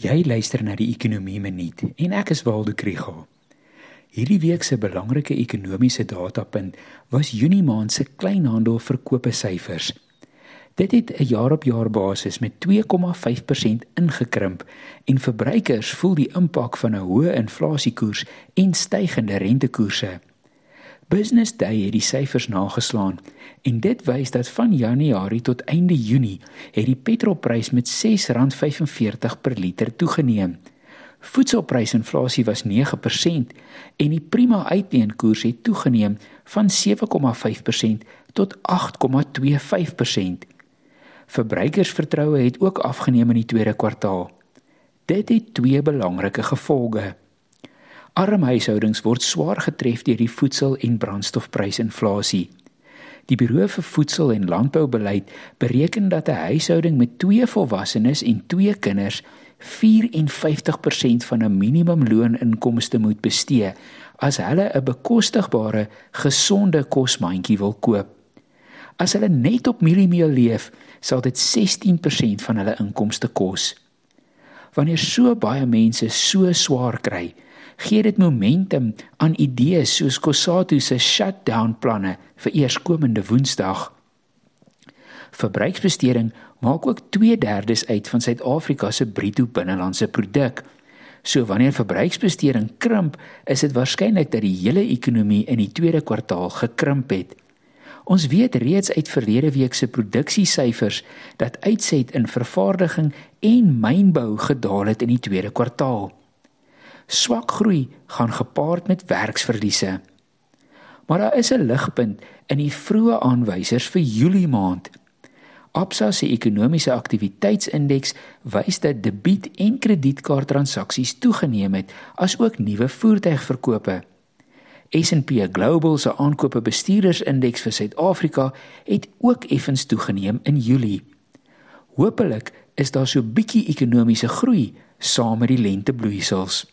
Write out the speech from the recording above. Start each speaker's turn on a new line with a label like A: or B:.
A: Jy luister na die Ekonomie Minuut en ek is Waldo Krügel. Hierdie week se belangrike ekonomiese datapunt was Junie maand se kleinhandelverkope syfers. Dit het 'n jaar-op-jaar basis met 2,5% ingekrimp en verbruikers voel die impak van 'n hoë inflasiekoers en stygende rentekoerse. Business Day het die syfers nageslaan en dit wys dat van Januarie tot einde Junie het die petrolprys met R6.45 per liter toegeneem. Voedselprysinflasie was 9% en die prima uitleenkoers het toegeneem van 7,5% tot 8,25%. Verbruikersvertroue het ook afgeneem in die tweede kwartaal. Dit het twee belangrike gevolge. Arm huishoudings word swaar getref deur die voedsel- en brandstofprysinflasie. Die Buro vir Voedsel en Landboubeleid bereken dat 'n huishouding met 2 volwassenes en 2 kinders 54% van 'n minimumlooninkomste moet bestee as hulle 'n bekostigbare, gesonde kosmandjie wil koop. As hulle net op mieliemeel leef, sal dit 16% van hulle inkomste kos. Wanneer so baie mense so swaar kry, gee dit momentum aan idees soos Kosatu se shutdown planne vir eerskomende Woensdag. Verbruiksbesteding maak ook 2/3 uit van Suid-Afrika se bruto binnelandse produk. So wanneer verbruiksbesteding krimp, is dit waarskynlik dat die hele ekonomie in die tweede kwartaal gekrimp het. Ons weet reeds uit verlede week se produksiesyfers dat uitset in vervaardiging en mynbou gedaal het in die tweede kwartaal swak groei gaan gepaard met werksverliese. Maar daar is 'n ligpunt in die vroeë aanwysers vir Julie maand. Absa se ekonomiese aktiwiteitsindeks wys dat debiet en kredietkaarttransaksies toegeneem het, asook nuwe voertuigverkope. S&P Global se aankope bestuurdersindeks vir Suid-Afrika het ook effens toegeneem in Julie. Hoopelik is daar so bietjie ekonomiese groei saam met die lentebloeisels.